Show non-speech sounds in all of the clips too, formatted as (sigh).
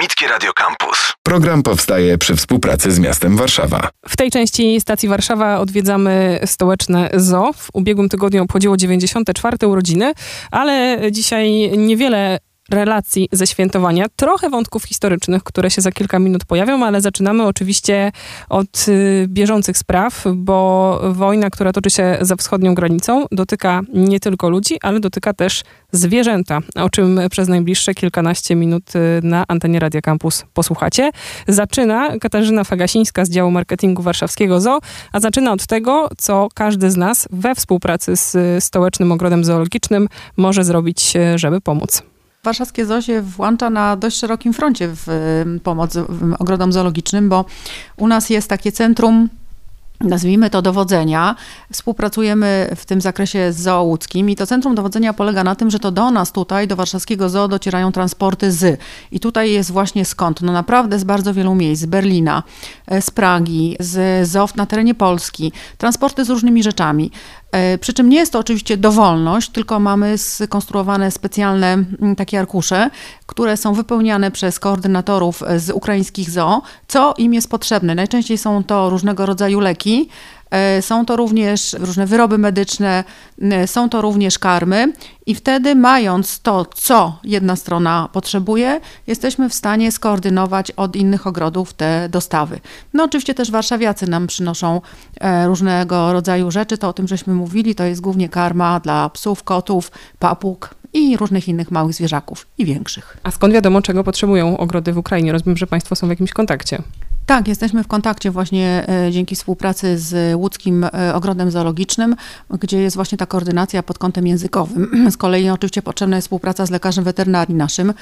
Akademickie Radio Campus. Program powstaje przy współpracy z miastem Warszawa. W tej części stacji Warszawa odwiedzamy stołeczne zoo. W ubiegłym tygodniu obchodziło 94. urodziny, ale dzisiaj niewiele relacji ze świętowania, trochę wątków historycznych, które się za kilka minut pojawią, ale zaczynamy oczywiście od y, bieżących spraw, bo wojna, która toczy się za wschodnią granicą, dotyka nie tylko ludzi, ale dotyka też zwierzęta, o czym przez najbliższe kilkanaście minut y, na antenie Radia Campus posłuchacie. Zaczyna Katarzyna Fagasińska z działu marketingu warszawskiego ZOO, a zaczyna od tego, co każdy z nas we współpracy z Stołecznym Ogrodem Zoologicznym może zrobić, y, żeby pomóc. Warszawskie się włącza na dość szerokim froncie w pomoc ogrodom zoologicznym, bo u nas jest takie centrum nazwijmy to dowodzenia. Współpracujemy w tym zakresie z Zoo Łódzkim i to Centrum Dowodzenia polega na tym, że to do nas tutaj, do warszawskiego zoo docierają transporty z. I tutaj jest właśnie skąd? No naprawdę z bardzo wielu miejsc. Z Berlina, e, z Pragi, z zoo na terenie Polski. Transporty z różnymi rzeczami. E, przy czym nie jest to oczywiście dowolność, tylko mamy skonstruowane specjalne mm, takie arkusze, które są wypełniane przez koordynatorów z ukraińskich zoo, co im jest potrzebne. Najczęściej są to różnego rodzaju leki, E, są to również różne wyroby medyczne, są to również karmy i wtedy mając to, co jedna strona potrzebuje, jesteśmy w stanie skoordynować od innych ogrodów te dostawy. No oczywiście też warszawiacy nam przynoszą e, różnego rodzaju rzeczy, to o tym żeśmy mówili, to jest głównie karma dla psów, kotów, papug, i różnych innych małych zwierzaków i większych. A skąd wiadomo, czego potrzebują ogrody w Ukrainie? Rozumiem, że Państwo są w jakimś kontakcie. Tak, jesteśmy w kontakcie właśnie e, dzięki współpracy z łódzkim e, ogrodem zoologicznym, gdzie jest właśnie ta koordynacja pod kątem językowym. (clears throat) Z kolei oczywiście potrzebna jest współpraca z lekarzem weterynarii naszym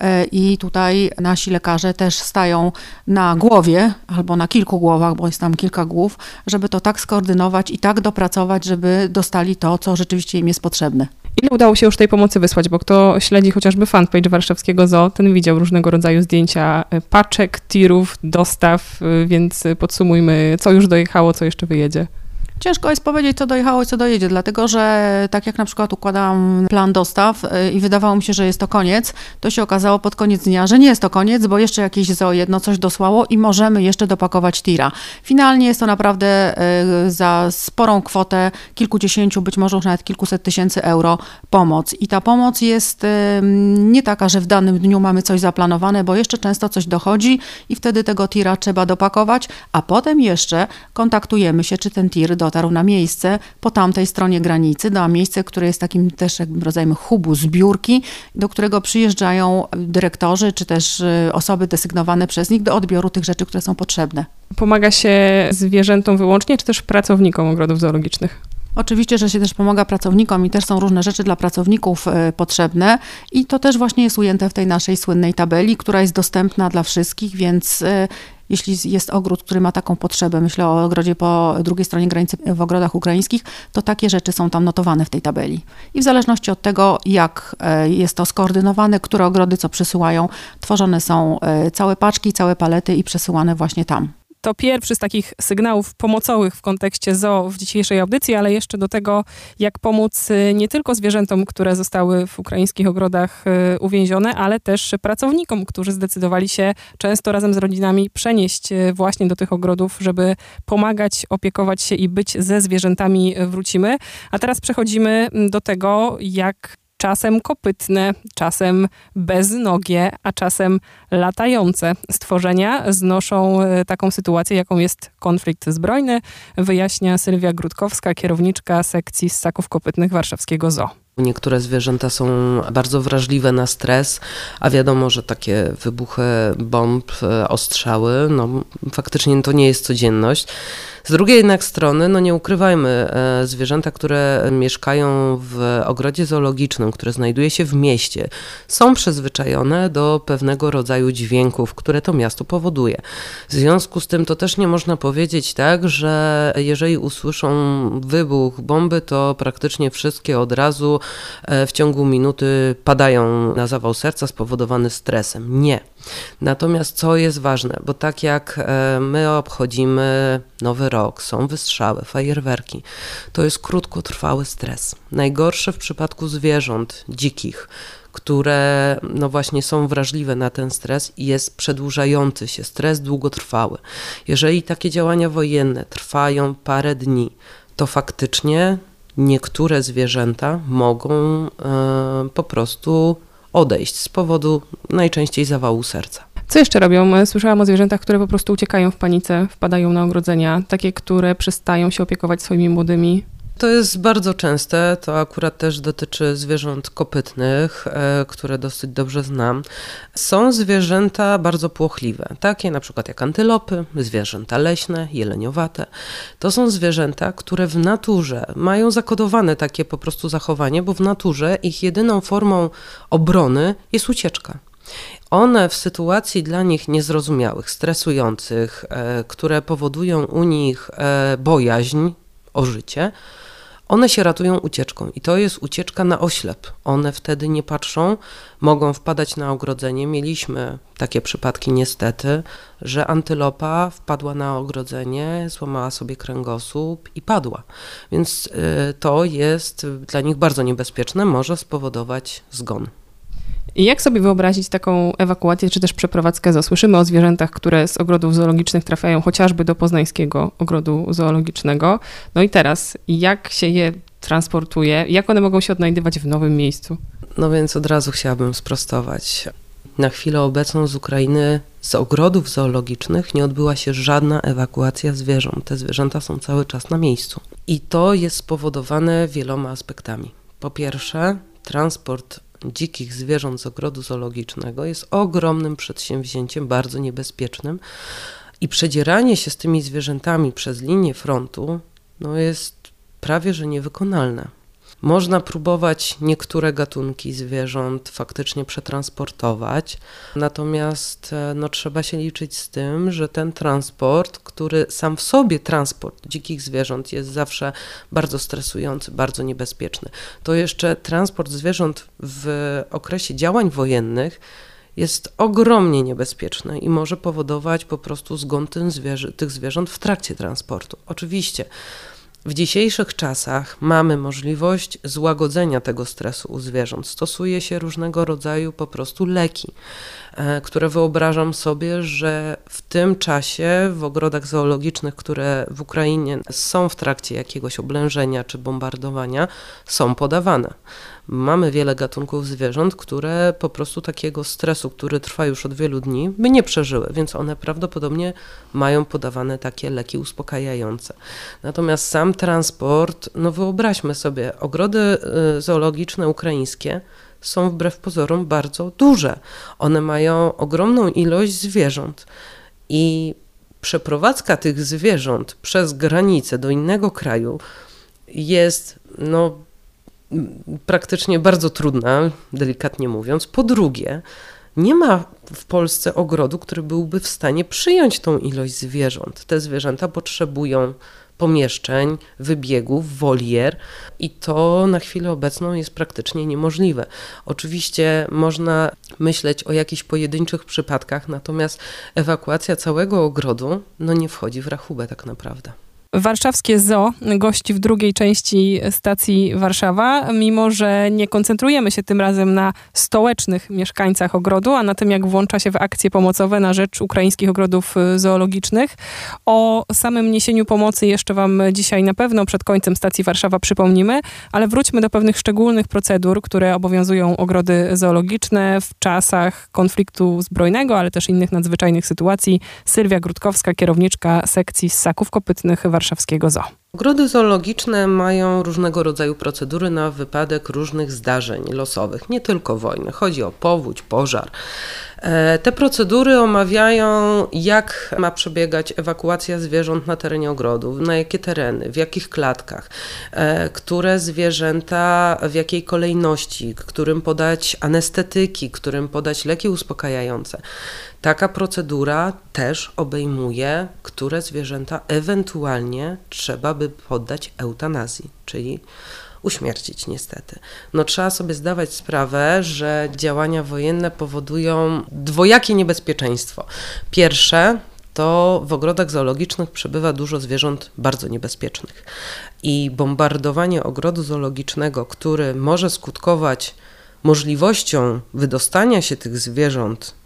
e, i tutaj nasi lekarze też stają na głowie albo na kilku głowach, bo jest tam kilka głów, żeby to tak skoordynować i tak dopracować, żeby dostali to, co rzeczywiście im jest potrzebne. Ile udało się już tej pomocy wysłać? Bo kto śledzi chociażby fanpage warszawskiego zoo, ten widział różnego rodzaju zdjęcia e, paczek, tirów, dostaw, e, więc podsumujmy, co już dojechało, co jeszcze wyjedzie. Ciężko jest powiedzieć, co dojechało i co dojedzie, dlatego że tak jak na przykład układałam plan dostaw y, i wydawało mi się, że jest to koniec, to się okazało pod koniec dnia, że nie jest to koniec, bo jeszcze jakieś zo jedno coś dosłało i możemy jeszcze dopakować tira. Finalnie jest to naprawdę y, za sporą kwotę kilkudziesięciu, być może już nawet kilkuset tysięcy euro pomoc. I ta pomoc jest y, nie taka, że w danym dniu mamy coś zaplanowane, bo jeszcze często coś dochodzi i wtedy tego tira trzeba dopakować, a potem jeszcze kontaktujemy się, czy ten tir dotarł na miejsce po tamtej stronie granicy, na miejsce, które jest takim też jakby rodzajem hubu, zbiórki, do którego przyjeżdżają dyrektorzy czy też y, osoby desygnowane przez nich do odbioru tych rzeczy, które są potrzebne. Pomaga się zwierzętom wyłącznie, czy też pracownikom ogrodów zoologicznych? Oczywiście, że się też pomaga pracownikom i też są różne rzeczy dla pracowników y, potrzebne i to też właśnie jest ujęte w tej naszej słynnej tabeli, która jest dostępna dla wszystkich, więc y, jeśli jest ogród, który ma taką potrzebę, myślę o ogrodzie po drugiej stronie granicy w ogrodach ukraińskich, to takie rzeczy są tam notowane w tej tabeli. I w zależności od tego, jak e, jest to skoordynowane, które ogrody co przysyłają, tworzone są e, całe paczki, całe palety i przesyłane właśnie tam. To pierwszy z takich sygnałów pomocowych w kontekście zoo w dzisiejszej audycji, ale jeszcze do tego, jak pomóc y, nie tylko zwierzętom, które zostały w ukraińskich ogrodach y, uwięzione, ale też pracownikom, którzy zdecydowali się często razem z rodzinami przenieść y, właśnie do tych ogrodów, żeby pomagać, opiekować się i być ze zwierzętami wrócimy. A teraz przechodzimy mm, do tego, jak czasem kopytne, czasem beznogie, a czasem latające stworzenia znoszą e, taką sytuację, jaką jest konflikt zbrojny, wyjaśnia Sylwia Grudkowska, kierowniczka sekcji ssaków kopytnych warszawskiego zoo. Niektóre zwierzęta są bardzo wrażliwe na stres, a wiadomo, że takie wybuchy bomb, e, ostrzały, no faktycznie to nie jest codzienność. Z drugiej jednak strony, no nie ukrywajmy, e, zwierzęta, które mieszkają w ogrodzie zoologicznym, które znajduje się w mieście, są przyzwyczajone do pewnego rodzaju dźwięków, które to miasto powoduje. W związku z tym to też nie można powiedzieć tak, że jeżeli usłyszą wybuch bomby, to praktycznie wszystkie od razu e, w ciągu minuty padają na zawał serca spowodowany stresem. Nie. Natomiast co jest ważne, bo tak jak e, my obchodzimy nowy rok, są wystrzały, fajerwerki, to jest krótkotrwały stres. Najgorszy w przypadku zwierząt dzikich które no właśnie są wrażliwe na ten stres i jest przedłużający się, stres długotrwały. Jeżeli takie działania wojenne trwają parę dni, to faktycznie niektóre zwierzęta mogą e, po prostu odejść z powodu najczęściej zawału serca. Co jeszcze robią? Słyszałam o zwierzętach, które po prostu uciekają w panice, wpadają na ogrodzenia, takie, które przestają się opiekować swoimi młodymi. To jest bardzo częste, to akurat też dotyczy zwierząt kopytnych, e, które dosyć dobrze znam. Są zwierzęta bardzo płochliwe, takie na przykład jak antylopy, zwierzęta leśne, jeleniowate. To są zwierzęta, które w naturze mają zakodowane takie po prostu zachowanie, bo w naturze ich jedyną formą obrony jest ucieczka. One w sytuacji dla nich niezrozumiałych, stresujących, e, które powodują u nich e, bojaźń o życie, one się ratują ucieczką i to jest ucieczka na oślep. One wtedy nie patrzą, mogą wpadać na ogrodzenie. Mieliśmy takie przypadki niestety, że antylopa wpadła na ogrodzenie, złamała sobie kręgosłup i padła. Więc y, to jest dla nich bardzo niebezpieczne, może spowodować zgon. I jak sobie wyobrazić taką ewakuację, czy też przeprowadzkę ZO? Słyszymy o zwierzętach, które z ogrodów zoologicznych trafiają chociażby do poznańskiego ogrodu zoologicznego. No i teraz, jak się je transportuje? Jak one mogą się odnajdywać w nowym miejscu? No więc od razu chciałabym sprostować. Na chwilę obecną z Ukrainy z ogrodów zoologicznych nie odbyła się żadna ewakuacja zwierząt. Te zwierzęta są cały czas na miejscu. I to jest spowodowane wieloma aspektami. Po pierwsze, transport dzikich zwierząt z ogrodu zoologicznego jest ogromnym przedsięwzięciem, bardzo niebezpiecznym. I przedzieranie się z tymi zwierzętami przez linię frontu no jest prawie że niewykonalne. Można próbować niektóre gatunki zwierząt faktycznie przetransportować, natomiast e, no, trzeba się liczyć z tym, że ten transport, który sam w sobie transport dzikich zwierząt jest zawsze bardzo stresujący, bardzo niebezpieczny, to jeszcze transport zwierząt w okresie działań wojennych jest ogromnie niebezpieczny i może powodować po prostu zgon tych zwierząt w trakcie transportu. Oczywiście w dzisiejszych czasach mamy możliwość złagodzenia tego stresu u zwierząt. Stosuje się różnego rodzaju po prostu leki, e, które wyobrażam sobie, że w tym czasie w ogrodach zoologicznych, które w Ukrainie są w trakcie jakiegoś oblężenia czy bombardowania, są podawane. Mamy wiele gatunków zwierząt, które po prostu takiego stresu, który trwa już od wielu dni, by nie przeżyły, więc one prawdopodobnie mają podawane takie leki uspokajające. Natomiast sam transport, no wyobraźmy sobie, ogrody y, zoologiczne ukraińskie są wbrew pozorom bardzo duże. One mają ogromną ilość zwierząt i przeprowadzka tych zwierząt przez granicę do innego kraju jest no, praktycznie bardzo trudna, delikatnie mówiąc. Po drugie, nie ma w Polsce ogrodu, który byłby w stanie przyjąć tą ilość zwierząt. Te zwierzęta potrzebują pomieszczeń, wybiegów, wolier i to na chwilę obecną jest praktycznie niemożliwe. Oczywiście można myśleć o jakichś pojedynczych przypadkach, natomiast ewakuacja całego ogrodu no nie wchodzi w rachubę tak naprawdę. Warszawskie Zoo gości w drugiej części stacji Warszawa, mimo że nie koncentrujemy się tym razem na stołecznych mieszkańcach ogrodu, a na tym, jak włącza się w akcje pomocowe na rzecz ukraińskich ogrodów zoologicznych. O samym niesieniu pomocy jeszcze Wam dzisiaj na pewno przed końcem stacji Warszawa przypomnimy, ale wróćmy do pewnych szczególnych procedur, które obowiązują ogrody zoologiczne w czasach konfliktu zbrojnego, ale też innych nadzwyczajnych sytuacji. Sylwia Grudkowska, kierowniczka sekcji ssaków kopytnych Warszawa warszawskiego zoo. Ogrody zoologiczne mają różnego rodzaju procedury na wypadek różnych zdarzeń losowych, nie tylko wojny. Chodzi o powódź, pożar. E, te procedury omawiają, jak ma przebiegać ewakuacja zwierząt na terenie ogrodu, na jakie tereny, w jakich klatkach, e, które zwierzęta, w jakiej kolejności, którym podać anestetyki, którym podać leki uspokajające. Taka procedura też obejmuje, które zwierzęta ewentualnie trzeba by poddać eutanazji, czyli uśmiercić niestety. No trzeba sobie zdawać sprawę, że działania wojenne powodują dwojakie niebezpieczeństwo. Pierwsze to w ogrodach zoologicznych przebywa dużo zwierząt bardzo niebezpiecznych. I bombardowanie ogrodu zoologicznego, który może skutkować możliwością wydostania się tych zwierząt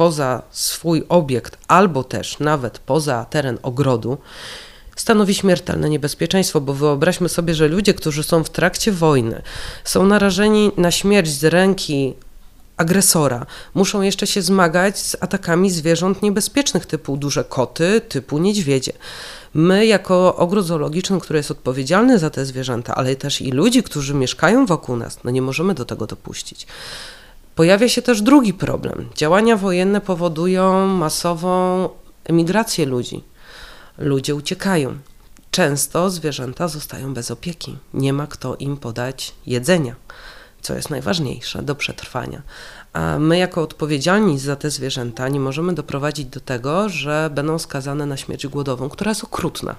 poza swój obiekt, albo też nawet poza teren ogrodu, stanowi śmiertelne niebezpieczeństwo, bo wyobraźmy sobie, że ludzie, którzy są w trakcie wojny, są narażeni na śmierć z ręki agresora, muszą jeszcze się zmagać z atakami zwierząt niebezpiecznych, typu duże koty, typu niedźwiedzie. My, jako ogród zoologiczny, który jest odpowiedzialny za te zwierzęta, ale też i ludzi, którzy mieszkają wokół nas, no nie możemy do tego dopuścić. Pojawia się też drugi problem. Działania wojenne powodują masową emigrację ludzi. Ludzie uciekają. Często zwierzęta zostają bez opieki. Nie ma kto im podać jedzenia, co jest najważniejsze do przetrwania. A my, jako odpowiedzialni za te zwierzęta, nie możemy doprowadzić do tego, że będą skazane na śmierć głodową, która jest okrutna.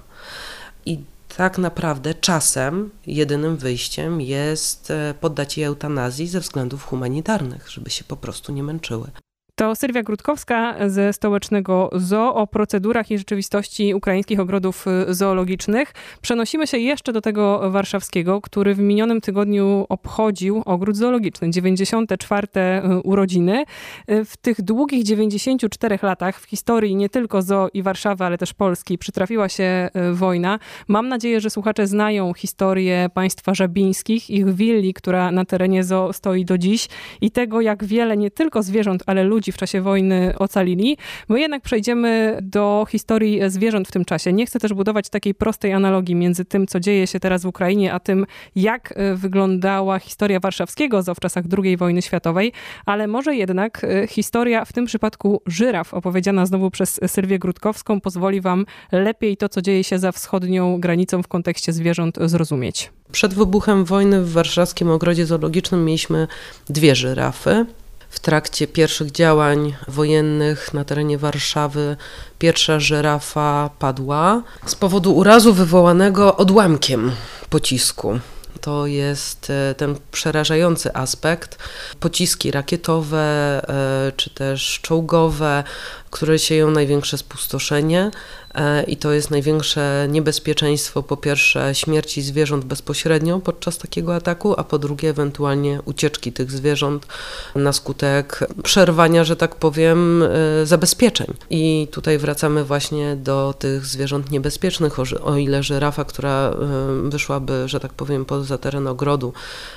I tak naprawdę czasem jedynym wyjściem jest e, poddać je eutanazji ze względów humanitarnych, żeby się po prostu nie męczyły. To Sylwia Grudkowska ze Stołecznego Zoo o procedurach i rzeczywistości ukraińskich ogrodów y, zoologicznych. Przenosimy się jeszcze do tego warszawskiego, który w minionym tygodniu obchodził ogród zoologiczny, 94. Y, urodziny. Y, w tych długich 94 latach w historii nie tylko zoo i Warszawy, ale też Polski przytrafiła się wojna. Mam nadzieję, że słuchacze znają historię państwa żabińskich, ich willi, która na terenie zoo stoi do dziś i tego, jak wiele nie tylko zwierząt, ale ludzi w czasie wojny ocalili. My jednak przejdziemy do historii zwierząt w tym czasie. Nie chcę też budować takiej prostej analogii między tym, co dzieje się teraz w Ukrainie, a tym, jak e, wyglądała historia warszawskiego zoo w czasach II wojny światowej, ale może jednak e, historia w tym przypadku żyraf, opowiedziana znowu przez Sylwię Grudkowską, pozwoli wam lepiej to, co dzieje się za wschodnią granicą w kontekście zwierząt zrozumieć. Przed wybuchem wojny w warszawskim ogrodzie zoologicznym mieliśmy dwie żyrafy w trakcie pierwszych działań wojennych na terenie Warszawy pierwsza żyrafa padła z powodu urazu wywołanego odłamkiem pocisku. To jest e, ten przerażający aspekt. Pociski rakietowe e, czy też czołgowe, które sieją największe spustoszenie. E, i to jest największe niebezpieczeństwo po pierwsze śmierci zwierząt bezpośrednio podczas takiego ataku, a po drugie ewentualnie ucieczki tych zwierząt na skutek przerwania, że tak powiem, e, zabezpieczeń. I tutaj wracamy właśnie do tych zwierząt niebezpiecznych, o ile żyrafa, która e, wyszłaby, że tak powiem, poza teren ogrodu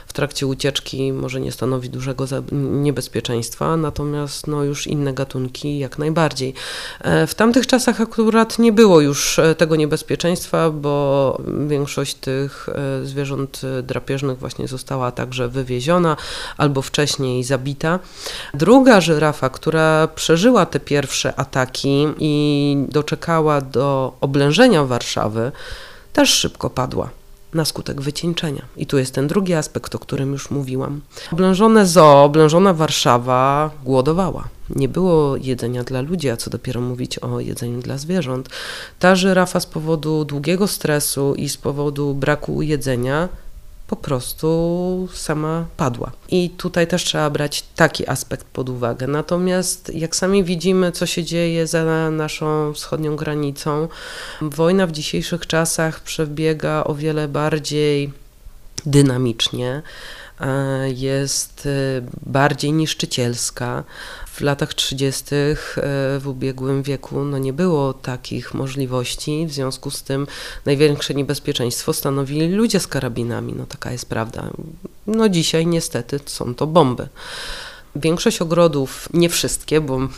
w trakcie ucieczki może nie stanowi dużego niebezpieczeństwa, natomiast no już inne gatunki jak najbardziej. W tamtych czasach akurat nie było już e, tego niebezpieczeństwa, bo większość tych e, zwierząt e, drapieżnych właśnie została także wywieziona albo wcześniej zabita. Druga żyrafa, która przeżyła te pierwsze ataki i doczekała do oblężenia Warszawy, też szybko padła na skutek wycieńczenia. I tu jest ten drugi aspekt, o którym już mówiłam. Oblężone zoo, oblężona Warszawa głodowała. Nie było jedzenia dla ludzi, a co dopiero mówić o jedzeniu dla zwierząt. Ta żyrafa z powodu długiego stresu i z powodu braku jedzenia po prostu sama padła. I tutaj też trzeba brać taki aspekt pod uwagę. Natomiast jak sami widzimy, co się dzieje za naszą wschodnią granicą, wojna w dzisiejszych czasach przebiega o wiele bardziej dynamicznie jest e, bardziej niszczycielska w latach 30. E, w ubiegłym wieku no nie było takich możliwości, w związku z tym największe niebezpieczeństwo stanowili ludzie z karabinami. No taka jest prawda. No dzisiaj niestety są to bomby. Większość ogrodów, nie wszystkie, bo (laughs)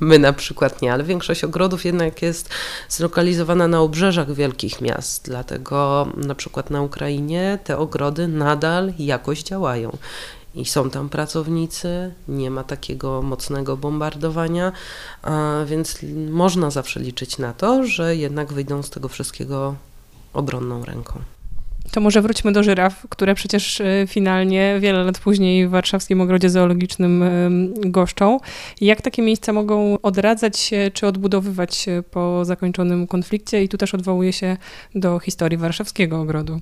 my na przykład nie, ale większość ogrodów jednak jest zlokalizowana na obrzeżach wielkich miast. Dlatego na przykład na Ukrainie te ogrody nadal jakoś działają i są tam pracownicy, nie ma takiego mocnego bombardowania, więc można zawsze liczyć na to, że jednak wyjdą z tego wszystkiego obronną ręką. To może wróćmy do żyraf, które przecież e, finalnie wiele lat później w Warszawskim Ogrodzie Zoologicznym goszczą. Jak takie miejsca mogą odradzać się czy odbudowywać się po zakończonym konflikcie? I tu też odwołuje się do historii Warszawskiego Ogrodu.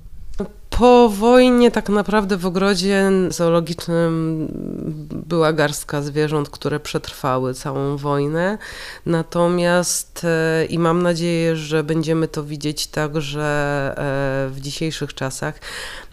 Po wojnie tak naprawdę w ogrodzie zoologicznym była garstka zwierząt, które przetrwały całą wojnę. Natomiast e, i mam nadzieję, że będziemy to widzieć także e, w dzisiejszych czasach.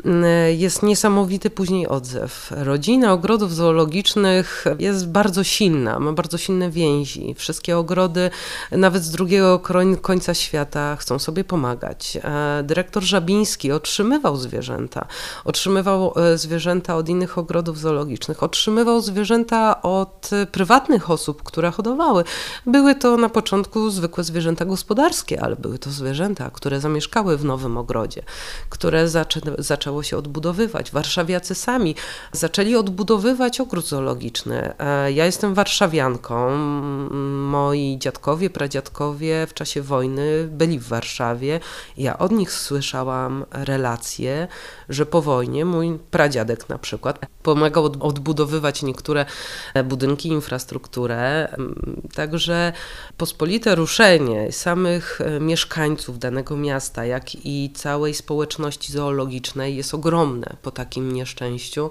E, jest niesamowity później odzew. Rodzina ogrodów zoologicznych jest bardzo silna, ma bardzo silne więzi. Wszystkie ogrody, nawet z drugiego końca świata, chcą sobie pomagać. Dyrektor Żabiński otrzymywał zwierzęta. Otrzymywał e, zwierzęta od innych ogrodów zoologicznych, otrzymywał zwierzęta od e, prywatnych osób, które hodowały. Były to na początku zwykłe zwierzęta gospodarskie, ale były to zwierzęta, które zamieszkały w nowym ogrodzie, które zaczę zaczęło się odbudowywać. Warszawiacy sami zaczęli odbudowywać ogród zoologiczny. E, ja jestem warszawianką. Moi dziadkowie, pradziadkowie w czasie wojny byli w Warszawie. Ja od nich słyszałam relacje że po wojnie mój pradziadek na przykład pomagał odbudowywać niektóre budynki, infrastrukturę. Także pospolite ruszenie samych e, mieszkańców danego miasta, jak i całej społeczności zoologicznej jest ogromne po takim nieszczęściu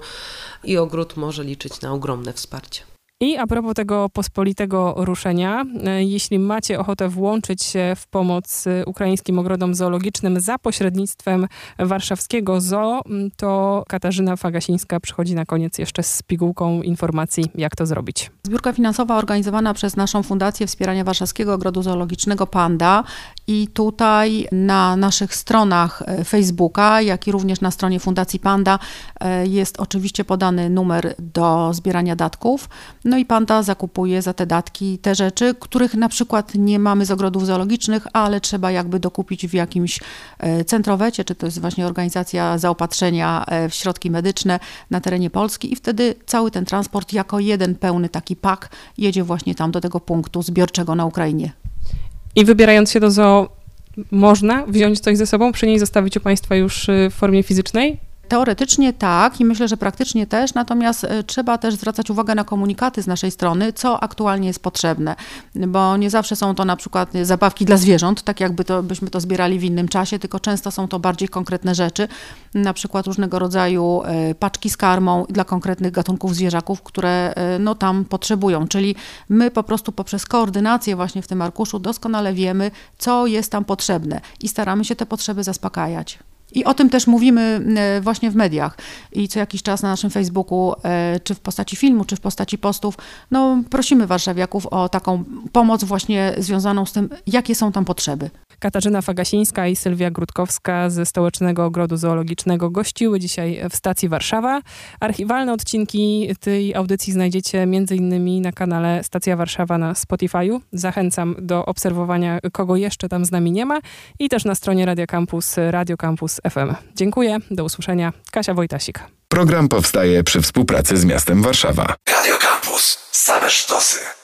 i ogród może liczyć na ogromne wsparcie. I a propos tego pospolitego ruszenia, e, jeśli macie ochotę włączyć się w pomoc e, ukraińskim ogrodom zoologicznym za pośrednictwem warszawskiego zoo, to Katarzyna Fagasińska przychodzi na koniec jeszcze z pigułką informacji, jak to zrobić. Zbiórka finansowa organizowana przez naszą Fundację Wspierania Warszawskiego Ogrodu Zoologicznego Panda i tutaj na naszych stronach e, Facebooka, jak i również na stronie Fundacji Panda jest oczywiście podany numer do zbierania datków. No i panda zakupuje za te datki te rzeczy, których na przykład nie mamy z ogrodów zoologicznych, ale trzeba jakby dokupić w jakimś e, centrowecie, czy to jest właśnie organizacja zaopatrzenia e, w środki medyczne na terenie Polski i wtedy cały ten transport jako jeden pełny taki pak jedzie właśnie tam do tego punktu zbiorczego na Ukrainie. I wybierając się do zoo, można wziąć coś ze sobą, przy niej zostawić u Państwa już y, w formie fizycznej? Teoretycznie tak i myślę, że praktycznie też, natomiast e, trzeba też zwracać uwagę na komunikaty z naszej strony, co aktualnie jest potrzebne, bo nie zawsze są to na przykład zabawki dla zwierząt, tak jakby to, byśmy to zbierali w innym czasie, tylko często są to bardziej konkretne rzeczy, na przykład różnego rodzaju e, paczki z karmą dla konkretnych gatunków zwierzaków, które e, no, tam potrzebują, czyli my po prostu poprzez koordynację właśnie w tym arkuszu doskonale wiemy, co jest tam potrzebne i staramy się te potrzeby zaspokajać. I o tym też mówimy e, właśnie w mediach i co jakiś czas na naszym Facebooku, e, czy w postaci filmu, czy w postaci postów, no prosimy warszawiaków o taką pomoc właśnie związaną z tym, jakie są tam potrzeby. Katarzyna Fagasińska i Sylwia Grudkowska ze Stołecznego Ogrodu Zoologicznego gościły dzisiaj w stacji Warszawa. Archiwalne odcinki tej audycji znajdziecie m.in. na kanale Stacja Warszawa na Spotify'u. Zachęcam do obserwowania, kogo jeszcze tam z nami nie ma i też na stronie Radio Campus, Radio Campus FM. Dziękuję, do usłyszenia. Kasia Wojtasik. Program powstaje przy współpracy z miastem Warszawa. Radio Campus. Same sztosy.